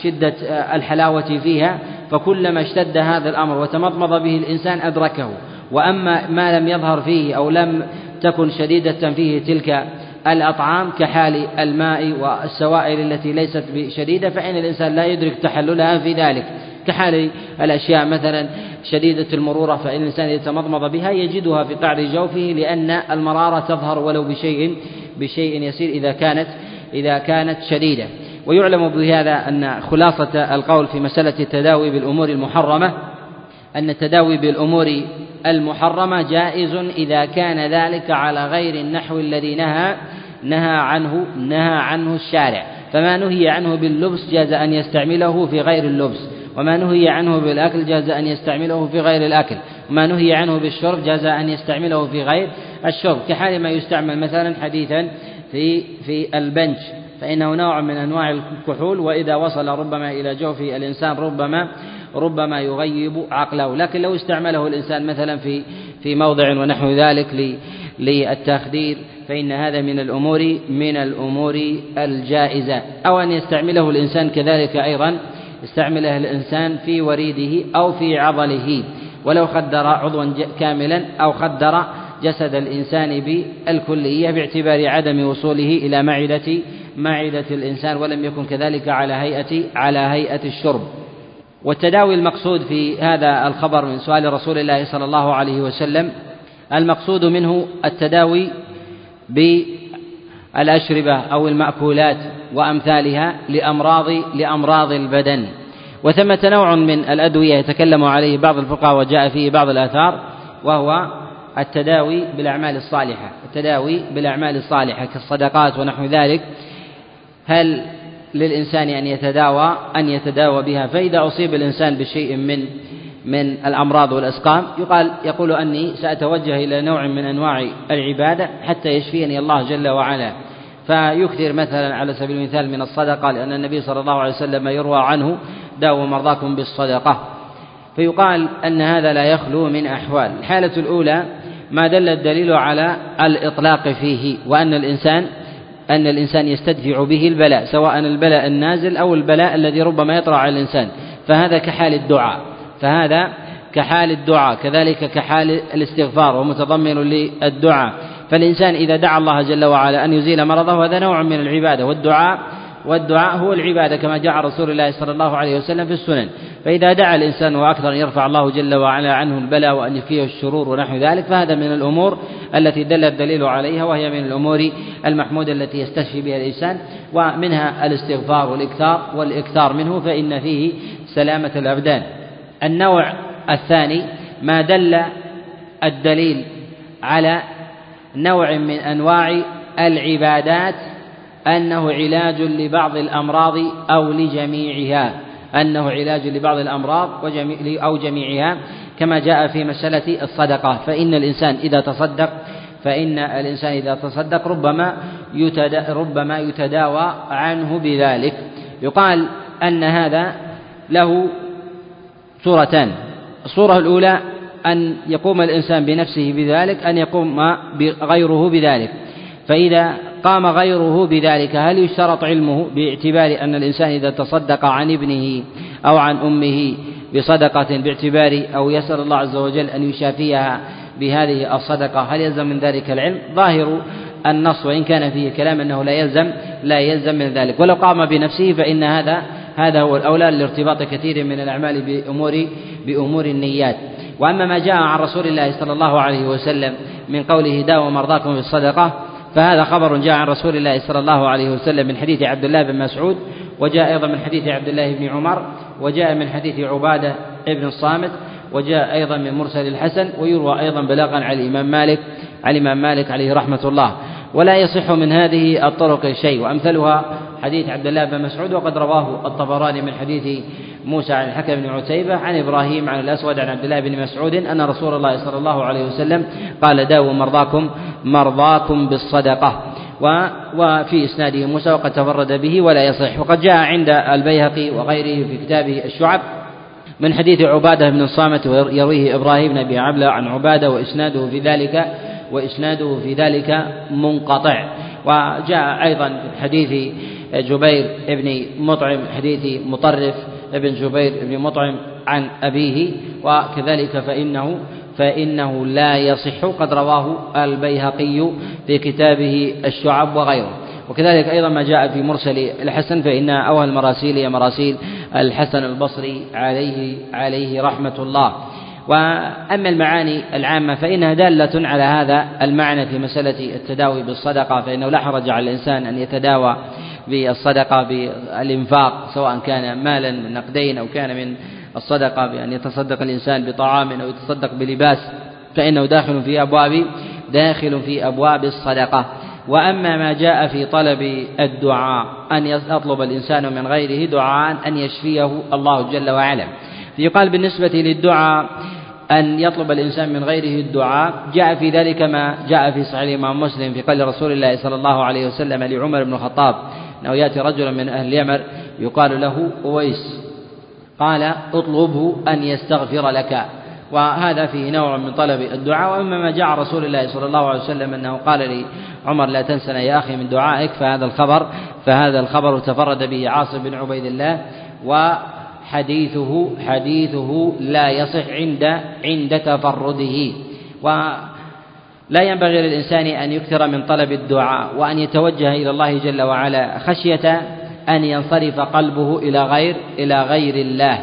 شدة الحلاوة فيها. فكلما اشتد هذا الأمر وتمضمض به الإنسان أدركه. وأما ما لم يظهر فيه أو لم تكن شديدة فيه تلك الأطعام كحال الماء والسوائل التي ليست بشديدة فإن الإنسان لا يدرك تحللها في ذلك. كحال الأشياء مثلا شديدة المرورة فإن الإنسان يتمضمض بها يجدها في قعر جوفه لأن المرارة تظهر ولو بشيء بشيء يسير إذا كانت إذا كانت شديدة. ويعلم بهذا أن خلاصة القول في مسألة التداوي بالأمور المحرمة أن التداوي بالأمور المحرمة جائز إذا كان ذلك على غير النحو الذي نهى نهى عنه نهى عنه الشارع. فما نهي عنه باللبس جاز أن يستعمله في غير اللبس. وما نهي عنه بالأكل جاز أن يستعمله في غير الأكل. وما نهي عنه بالشرب جاز أن يستعمله في غير الشرب. كحال ما يستعمل مثلا حديثا في في البنج. فإنه نوع من أنواع الكحول وإذا وصل ربما إلى جوف الإنسان ربما ربما يغيب عقله. لكن لو استعمله الإنسان مثلا في في موضع ونحو ذلك للتخدير فإن هذا من الأمور من الأمور الجائزة. أو أن يستعمله الإنسان كذلك أيضا يستعمله الإنسان في وريده أو في عضله. ولو خدر عضوا كاملا أو خدر جسد الإنسان بالكلية باعتبار عدم وصوله إلى معدة معدة الإنسان ولم يكن كذلك على هيئة على هيئة الشرب. والتداوي المقصود في هذا الخبر من سؤال رسول الله صلى الله عليه وسلم المقصود منه التداوي بالأشربة أو المأكولات وأمثالها لأمراض لأمراض البدن. وثمة نوع من الأدوية يتكلم عليه بعض الفقهاء وجاء فيه بعض الآثار وهو التداوي بالأعمال الصالحة. التداوي بالأعمال الصالحة كالصدقات ونحو ذلك. هل للإنسان أن يتداوى أن يتداوى بها. فإذا أصيب الإنسان بشيء من من الأمراض والأسقام يقال يقول أني سأتوجه إلى نوع من أنواع العبادة حتى يشفيني الله جل وعلا. فيكثر مثلا على سبيل المثال من الصدقة لأن النبي صلى الله عليه وسلم يروى عنه داووا مرضاكم بالصدقة. فيقال أن هذا لا يخلو من أحوال. الحالة الأولى ما دل الدليل على الإطلاق فيه وأن الإنسان أن الإنسان يستدفع به البلاء سواء البلاء النازل أو البلاء الذي ربما يطرأ على الإنسان. فهذا كحال الدعاء. فهذا كحال الدعاء كذلك كحال الاستغفار ومتضمن للدعاء. فالإنسان إذا دعا الله جل وعلا أن يزيل مرضه هذا نوع من العبادة والدعاء والدعاء هو العبادة كما جاء رسول الله صلى الله عليه وسلم في السنن. فإذا دعا الإنسان وأكثر أن يرفع الله جل وعلا عنه البلاء وأن يكفيه الشرور ونحو ذلك فهذا من الأمور التي دل الدليل عليها وهي من الأمور المحمودة التي يستشفي بها الإنسان ومنها الاستغفار والإكثار والإكثار منه فإن فيه سلامة الأبدان. النوع الثاني ما دل الدليل على نوع من أنواع العبادات أنه علاج لبعض الأمراض أو لجميعها. أنه علاج لبعض الأمراض أو جميعها كما جاء في مسألة الصدقة. فإن الإنسان إذا تصدق فإن الإنسان إذا تصدق ربما ربما يتداوى عنه بذلك. يقال أن هذا له صورتان. الصورة الأولى أن يقوم الإنسان بنفسه بذلك أن يقوم غيره بذلك. فإذا قام غيره بذلك. هل يشترط علمه باعتبار أن الإنسان إذا تصدق عن ابنه أو عن أمه بصدقة باعتبار أو يسأل الله عز وجل أن يشافيها بهذه الصدقة هل يلزم من ذلك العلم؟ ظاهر النص وإن كان فيه كلام أنه لا يلزم لا يلزم من ذلك. ولو قام بنفسه فإن هذا هذا هو الأولى لارتباط كثير من الأعمال بأمور بأمور النيات. وأما ما جاء عن رسول الله صلى الله عليه وسلم من قوله داووا مرضاكم بالصدقة فهذا خبر جاء عن رسول الله صلى الله عليه وسلم من حديث عبد الله بن مسعود وجاء أيضا من حديث عبد الله بن عمر وجاء من حديث عبادة بن الصامت وجاء أيضا من مرسل الحسن ويروى أيضا بلاغا عن الإمام مالك عن الإمام مالك عليه رحمة الله. ولا يصح من هذه الطرق شيء وأمثلها حديث عبد الله بن مسعود وقد رواه الطبراني من حديث موسى عن الحكم بن عتيبة عن إبراهيم عن الأسود عن عبد الله بن مسعود أن رسول الله صلى الله عليه وسلم قال داووا مرضاكم مرضاكم بالصدقة. وفي إسناده موسى وقد تفرد به ولا يصح. وقد جاء عند البيهقي وغيره في كتابه الشعب من حديث عبادة بن الصامت ويرويه إبراهيم بن أبي عبلة عن عبادة وإسناده في ذلك وإسناده في ذلك منقطع. وجاء أيضا في حديث جبير بن مطعم حديث مطرف ابن جبير بن مطعم عن أبيه وكذلك فإنه فإنه لا يصح قد رواه البيهقي في كتابه الشعب وغيره. وكذلك أيضا ما جاء في مرسل الحسن فإن أوهى المراسيل هي مراسيل الحسن البصري عليه عليه رحمة الله. وأما المعاني العامة فإنها دالة على هذا المعنى في مسألة التداوي بالصدقة فإنه لا حرج على الإنسان أن يتداوى بالصدقة بالإنفاق سواء كان مالا نقدين أو كان من الصدقة بأن يتصدق الإنسان بطعام أو يتصدق بلباس فإنه داخل في أبواب داخل في أبواب الصدقة. وأما ما جاء في طلب الدعاء أن يطلب الإنسان من غيره دعاء أن يشفيه الله جل وعلا. يقال بالنسبة للدعاء أن يطلب الإنسان من غيره الدعاء. جاء في ذلك ما جاء في صحيح الإمام مسلم في قول رسول الله صلى الله عليه وسلم لعمر بن الخطاب أنه يأتي رجل من أهل اليمر يقال له أويس. قال اطلبه أن يستغفر لك. وهذا فيه نوع من طلب الدعاء. وأما ما جاء رسول الله صلى الله عليه وسلم أنه قال لعمر لا تنسنا يا أخي من دعائك. فهذا الخبر فهذا الخبر تفرد به عاصم بن عبيد الله. وحديثه حديثه لا يصح عند عند تفرده. ولا ينبغي للإنسان أن يكثر من طلب الدعاء وأن يتوجه إلى الله جل وعلا خشية أن ينصرف قلبه إلى غير إلى غير الله.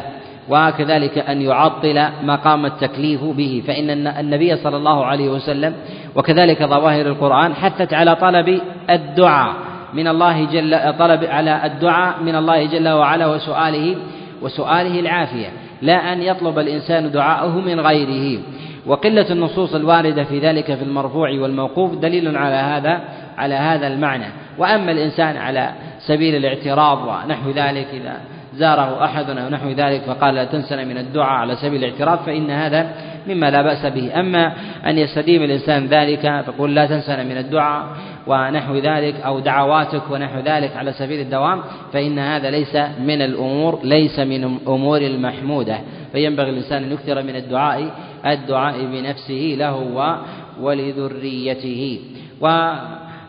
وكذلك أن يعطل مقام التكليف به. فإن النبي صلى الله عليه وسلم وكذلك ظواهر القرآن حثت على طلب الدعاء من الله جل طلب على الدعاء من الله جل وعلا وسؤاله وسؤاله العافية. لا أن يطلب الإنسان دعاءه من غيره. وقلة النصوص الواردة في ذلك في المرفوع والموقوف دليل على هذا على هذا المعنى. وأما الإنسان على سبيل الاعتراض ونحو ذلك إذا زاره أحد أو نحو ذلك فقال لا تنسنا من الدعاء على سبيل الاعتراف فإن هذا مما لا بأس به. أما أن يستديم الإنسان ذلك فقل لا تنسنا من الدعاء ونحو ذلك أو دعواتك ونحو ذلك على سبيل الدوام فإن هذا ليس من الأمور ليس من الأمور المحمودة. فينبغي الإنسان أن يكثر من الدعاء الدعاء بنفسه له ولذريته. و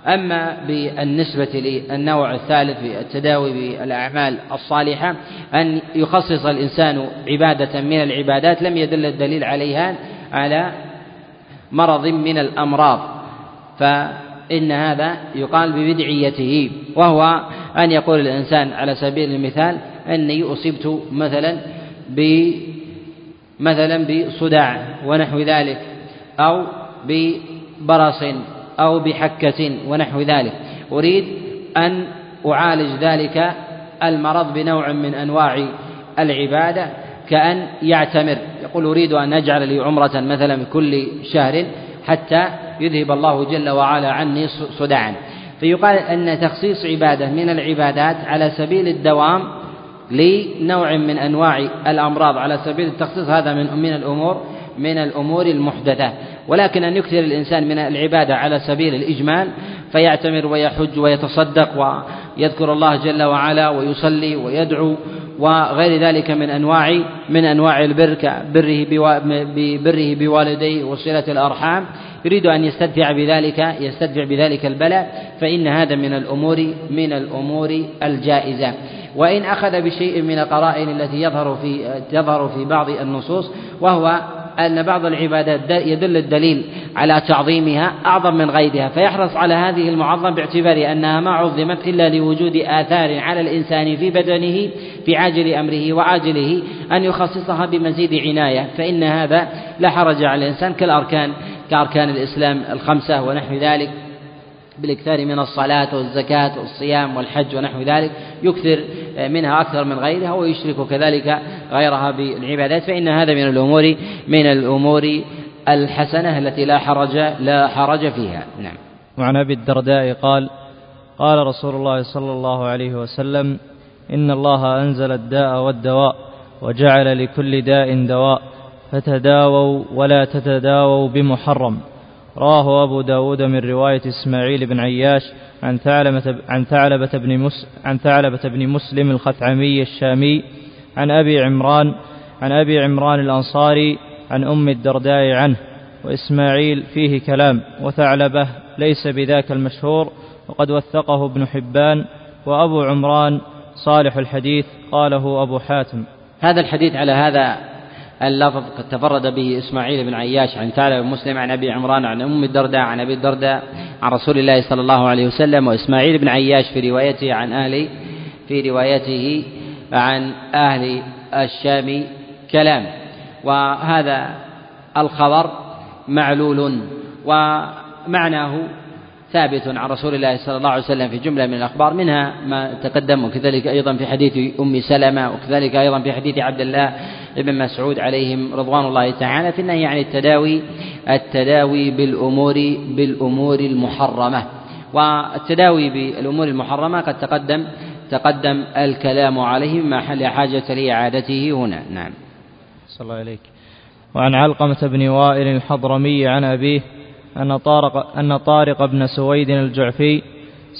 أما بالنسبة للنوع الثالث في التداوي بالأعمال الصالحة أن يخصص الإنسان عبادة من العبادات لم يدل الدليل عليها على مرض من الأمراض. فإن هذا يقال ببدعيته وهو أن يقول الإنسان على سبيل المثال أني أصبت مثلا ب مثلا بصداع ونحو ذلك أو ببرص أو بحكة ونحو ذلك. أريد أن أعالج ذلك المرض بنوع من أنواع العبادة كأن يعتمر. يقول أريد أن أجعل لي عمرة مثلا كل شهر حتى يذهب الله جل وعلا عني صداعا. فيقال أن تخصيص عبادة من العبادات على سبيل الدوام لنوع من أنواع الأمراض. على سبيل التخصيص هذا من من الأمور من الأمور المحدثة ولكن أن يكثر الإنسان من العبادة على سبيل الإجمال فيعتمر ويحج ويتصدق ويذكر الله جل وعلا ويصلي ويدعو وغير ذلك من أنواع من أنواع البر كبره ببره بوالديه وصلة الأرحام. يريد أن يستدفع بذلك يستدفع بذلك البلاء فإن هذا من الأمور من الأمور الجائزة. وإن أخذ بشيء من القرائن التي يظهر في تظهر في بعض النصوص وهو أن بعض العبادات يدل الدليل على تعظيمها أعظم من غيرها. فيحرص على هذه المعظم باعتبار أنها ما عظمت إلا لوجود آثار على الإنسان في بدنه في عاجل أمره وعاجله أن يخصصها بمزيد عناية. فإن هذا لا حرج على الإنسان كالأركان كأركان الإسلام الخمسة ونحو ذلك. بالإكثار من الصلاة والزكاة والصيام والحج ونحو ذلك يكثر منها أكثر من غيرها ويشرك كذلك غيرها بالعبادات فإن هذا من الأمور من الأمور الحسنة التي لا حرج لا حرج فيها. نعم. وعن أبي الدرداء قال قال رسول الله صلى الله عليه وسلم إن الله أنزل الداء والدواء وجعل لكل داء دواء فتداووا ولا تتداووا بمحرم. رواه أبو داود من رواية إسماعيل بن عياش عن ثعلبة, عن ثعلبة بن, مس عن ثعلبة بن مسلم الخثعمي الشامي عن أبي عمران عن أبي عمران الأنصاري عن أم الدرداء عنه وإسماعيل فيه كلام وثعلبة ليس بذاك المشهور وقد وثقه ابن حبان وأبو عمران صالح الحديث قاله أبو حاتم. هذا الحديث على هذا اللفظ قد تفرد به إسماعيل بن عياش عن تعالى بن مسلم عن أبي عمران عن أم الدرداء عن أبي الدرداء عن رسول الله صلى الله عليه وسلم وإسماعيل بن عياش في روايته عن أهل في روايته عن أهل الشام كلام. وهذا الخبر معلول ومعناه ثابت عن رسول الله صلى الله عليه وسلم في جملة من الأخبار منها ما تقدم وكذلك أيضا في حديث أم سلمة وكذلك أيضا في حديث عبد الله بن مسعود عليهم رضوان الله تعالى في النهي عن التداوي التداوي بالأمور بالأمور المحرمة. والتداوي بالأمور المحرمة قد تقدم تقدم الكلام عليه مما حل حاجة لإعادته هنا. نعم. صلى الله عليك وعن علقمة بن وائل الحضرمي عن أبيه أن طارق, أن طارق بن سويد الجعفي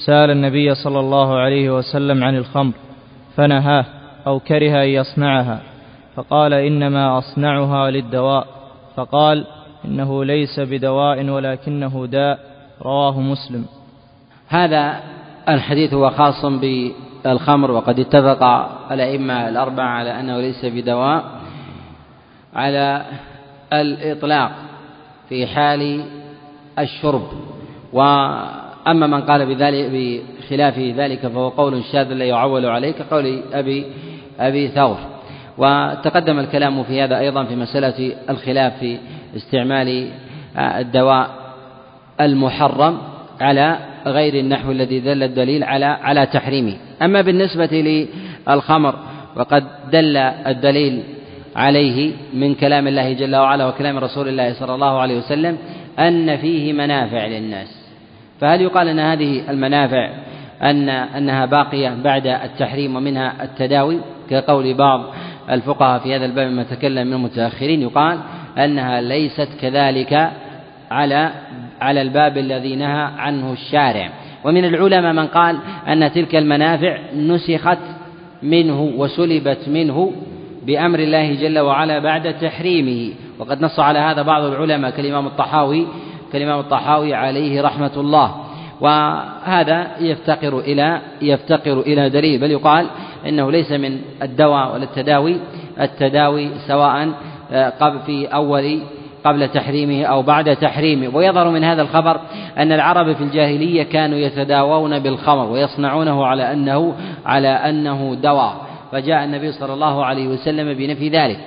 سأل النبي صلى الله عليه وسلم عن الخمر فنهاه أو كره أن يصنعها فقال إنما أصنعها للدواء فقال إنه ليس بدواء ولكنه داء رواه مسلم. هذا الحديث هو خاص بالخمر وقد اتفق الأئمة الأربعة على أنه ليس بدواء على الإطلاق في حال الشرب. وأما من قال بذلك بخلاف ذلك فهو قول شاذ لا يعول عليه كقول أبي أبي ثور. وتقدم الكلام في هذا أيضا في مسألة الخلاف في استعمال الدواء المحرم على غير النحو الذي دل الدليل على على تحريمه. أما بالنسبة للخمر وقد دل الدليل عليه من كلام الله جل وعلا وكلام رسول الله صلى الله عليه وسلم أن فيه منافع للناس. فهل يقال أن هذه المنافع أن أنها باقية بعد التحريم ومنها التداوي؟ كقول بعض الفقهاء في هذا الباب ما تكلم من المتأخرين يقال أنها ليست كذلك على على الباب الذي نهى عنه الشارع. ومن العلماء من قال أن تلك المنافع نسخت منه وسلبت منه بأمر الله جل وعلا بعد تحريمه. وقد نص على هذا بعض العلماء كالإمام الطحاوي كالإمام الطحاوي عليه رحمة الله. وهذا يفتقر إلى يفتقر إلى دليل بل يقال إنه ليس من الدواء ولا التداوي. التداوي سواء آه، قبل في أول قبل تحريمه أو بعد تحريمه. ويظهر من هذا الخبر أن العرب في الجاهلية كانوا يتداوون بالخمر ويصنعونه على أنه على أنه دواء. فجاء النبي صلى الله عليه وسلم بنفي ذلك.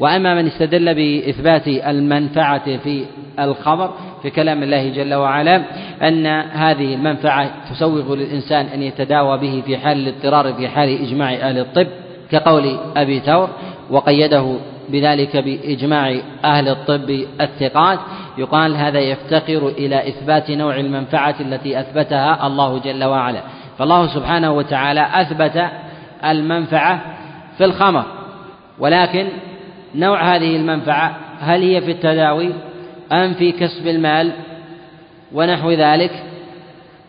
وأما من استدل بإثبات المنفعة في الخمر في كلام الله جل وعلا أن هذه المنفعة تسوغ للإنسان أن يتداوى به في حال الاضطرار في حال إجماع أهل الطب كقول أبي ثور وقيده بذلك بإجماع أهل الطب الثقات يقال هذا يفتقر إلى إثبات نوع المنفعة التي أثبتها الله جل وعلا. فالله سبحانه وتعالى أثبت المنفعة في الخمر ولكن نوع هذه المنفعة؟ هل هي في التداوي أم في كسب المال ونحو ذلك؟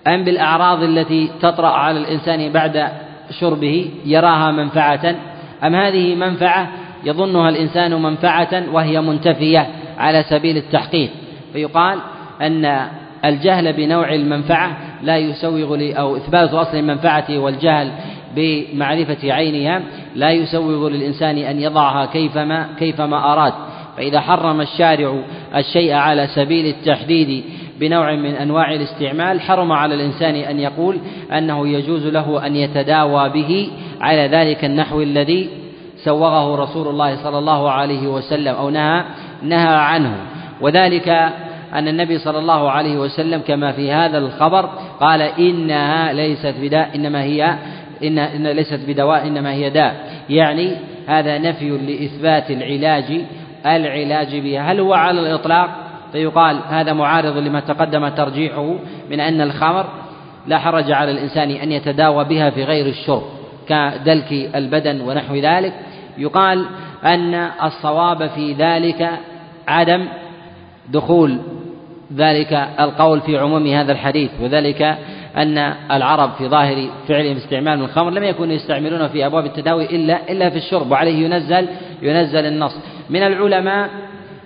أم بالأعراض التي تطرأ على الإنسان بعد شربه يراها منفعة؟ أم هذه منفعة يظنها الإنسان منفعة وهي منتفية على سبيل التحقيق؟ فيقال أن الجهل بنوع المنفعة لا يسوغ أو إثبات أصل المنفعة والجهل بمعرفة عينها لا يسوغ للإنسان أن يضعها كيفما كيفما أراد. فإذا حرم الشارع الشيء على سبيل التحديد بنوع من أنواع الاستعمال حرم على الإنسان أن يقول أنه يجوز له أن يتداوى به على ذلك النحو الذي سوغه رسول الله صلى الله عليه وسلم أو نهى نهى عنه. وذلك أن النبي صلى الله عليه وسلم كما في هذا الخبر قال إنها ليست بداء إنما هي إن, إن ليست بدواء إنما هي داء. يعني هذا نفي لإثبات العلاج العلاج بها. هل هو على الإطلاق؟ فيقال هذا معارض لما تقدم ترجيحه من أن الخمر لا حرج على الإنسان أن يتداوى بها في غير الشرب كدلك البدن ونحو ذلك. يقال أن الصواب في ذلك عدم دخول ذلك القول في عموم هذا الحديث وذلك أن العرب في ظاهر فعلهم استعمال الخمر لم يكونوا يستعملون في أبواب التداوي إلا إلا في الشرب وعليه ينزل ينزل النص. من العلماء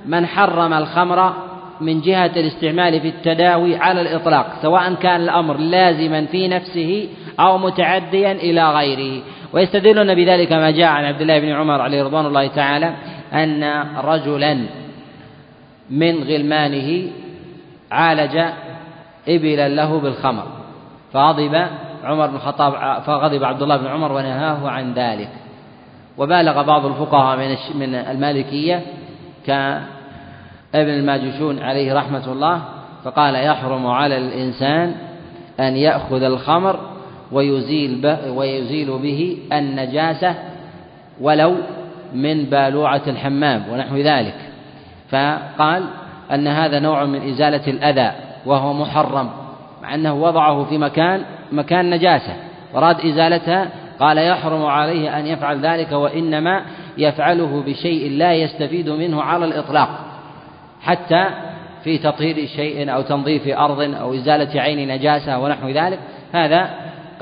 من حرم الخمر من جهة الاستعمال في التداوي على الإطلاق سواء كان الأمر لازما في نفسه أو متعديا إلى غيره. ويستدلون بذلك ما جاء عن عبد الله بن عمر عليه رضوان الله تعالى أن رجلا من غلمانه عالج إبلا له بالخمر. فغضب عمر بن الخطاب فغضب عبد الله بن عمر ونهاه عن ذلك. وبالغ بعض الفقهاء من من المالكية كابن الماجشون عليه رحمة الله فقال يحرم على الإنسان أن يأخذ الخمر ويزيل ويزيل به النجاسة ولو من بالوعة الحمام ونحو ذلك. فقال أن هذا نوع من إزالة الأذى وهو محرم. مع أنه وضعه في مكان مكان نجاسة. وراد إزالتها قال يحرم عليه أن يفعل ذلك وإنما يفعله بشيء لا يستفيد منه على الإطلاق. حتى في تطهير شيء أو تنظيف أرض أو إزالة عين نجاسة ونحو ذلك. هذا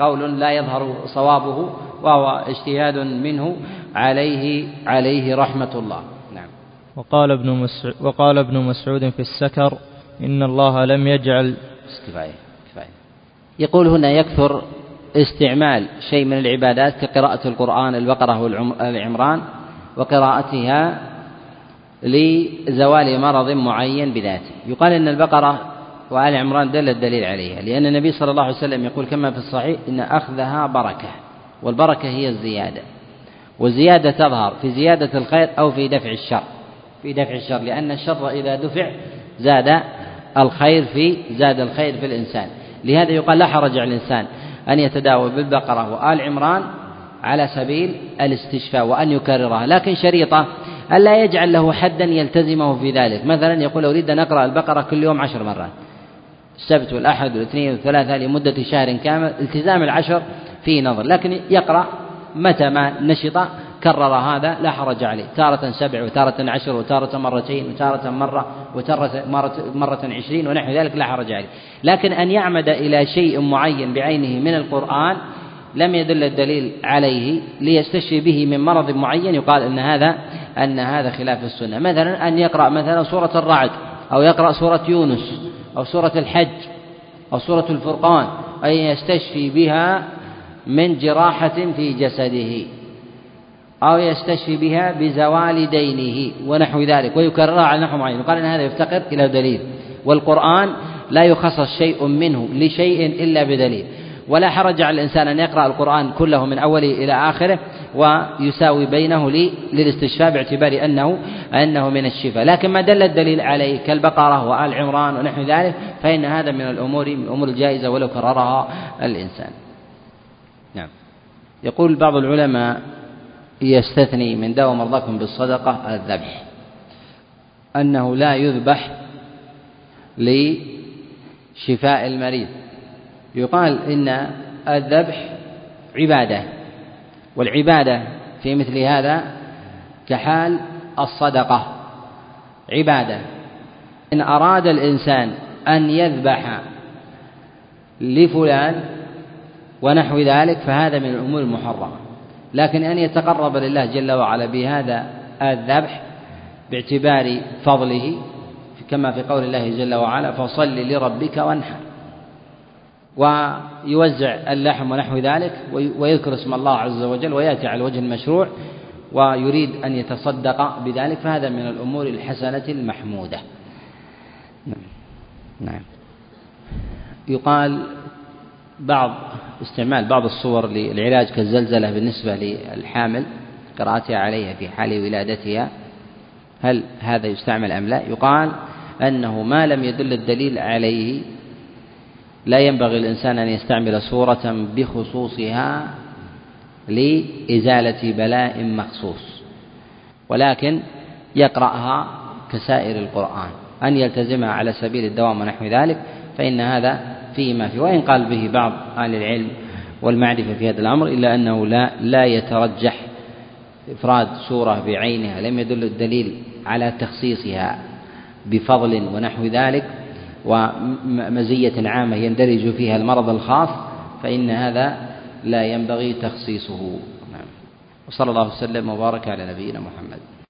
قول لا يظهر صوابه وهو اجتهاد منه عليه عليه رحمة الله. نعم. وقال ابن مسعود وقال ابن مسعود في السكر إن الله لم يجعل كفاية يقول هنا يكثر استعمال شيء من العبادات كقراءة القرآن البقرة والعمران وقراءتها لزوال مرض معين بذاته. يقال أن البقرة وآل عمران دل الدليل عليها لأن النبي صلى الله عليه وسلم يقول كما في الصحيح إن أخذها بركة والبركة هي الزيادة. والزيادة تظهر في زيادة الخير أو في دفع الشر. في دفع الشر لأن الشر إذا دفع زاد الخير في زاد الخير في الإنسان. لهذا يقال لا حرج على الإنسان أن يتداوى بالبقرة وآل عمران على سبيل الاستشفاء وأن يكررها لكن شريطة ألا يجعل له حدا يلتزمه في ذلك. مثلا يقول أريد أن أقرأ البقرة كل يوم عشر مرات. السبت والأحد والاثنين والثلاثة لمدة شهر كامل التزام العشر فيه نظر لكن يقرأ متى ما نشط كرر هذا لا حرج عليه. تارة سبع وتارة عشر وتارة مرتين وتارة مرة وتارة مرة, مرة عشرين ونحو ذلك لا حرج عليه. لكن أن يعمد إلى شيء معين بعينه من القرآن لم يدل الدليل عليه ليستشفي به من مرض معين يقال أن هذا أن هذا خلاف السنة. مثلا أن يقرأ مثلا سورة الرعد أو يقرأ سورة يونس أو سورة الحج أو سورة الفرقان اي يستشفي بها من جراحة في جسده. أو يستشفي بها بزوال دينه ونحو ذلك ويكررها على نحو معين. وقال إن هذا يفتقر إلى دليل. والقرآن لا يخصص شيء منه لشيء إلا بدليل. ولا حرج على الإنسان أن يقرأ القرآن كله من أوله إلى آخره ويساوي بينه للاستشفاء باعتبار أنه أنه من الشفاء. لكن ما دل الدليل عليه كالبقرة وآل عمران ونحو ذلك فإن هذا من الأمور من الأمور الجائزة ولو كررها الإنسان. نعم. يقول بعض العلماء يستثني من داوى مرضاكم بالصدقة الذبح. أنه لا يذبح لشفاء المريض. يقال إن الذبح عبادة والعبادة في مثل هذا كحال الصدقة. عبادة. إن أراد الإنسان أن يذبح لفلان ونحو ذلك فهذا من الأمور المحرمة. لكن أن يتقرب لله جل وعلا بهذا الذبح باعتبار فضله كما في قول الله جل وعلا فصل لربك وانحر. ويوزع اللحم ونحو ذلك ويذكر اسم الله عز وجل ويأتي على الوجه المشروع ويريد أن يتصدق بذلك فهذا من الأمور الحسنة المحمودة. نعم. نعم. يقال بعض استعمال بعض الصور للعلاج كالزلزلة بالنسبة للحامل قراءتها عليها في حال ولادتها هل هذا يستعمل أم لا؟ يقال أنه ما لم يدل الدليل عليه لا ينبغي الإنسان أن يستعمل صورة بخصوصها لإزالة بلاء مخصوص ولكن يقرأها كسائر القرآن. أن يلتزمها على سبيل الدوام ونحو ذلك فإن هذا فيه ما فيه. وإن قال به بعض أهل العلم والمعرفة في هذا الأمر إلا أنه لا لا يترجح إفراد سورة بعينها لم يدل الدليل على تخصيصها بفضل ونحو ذلك ومزية عامة يندرج فيها المرض الخاص فإن هذا لا ينبغي تخصيصه. نعم. وصلى الله وسلم وبارك على نبينا محمد.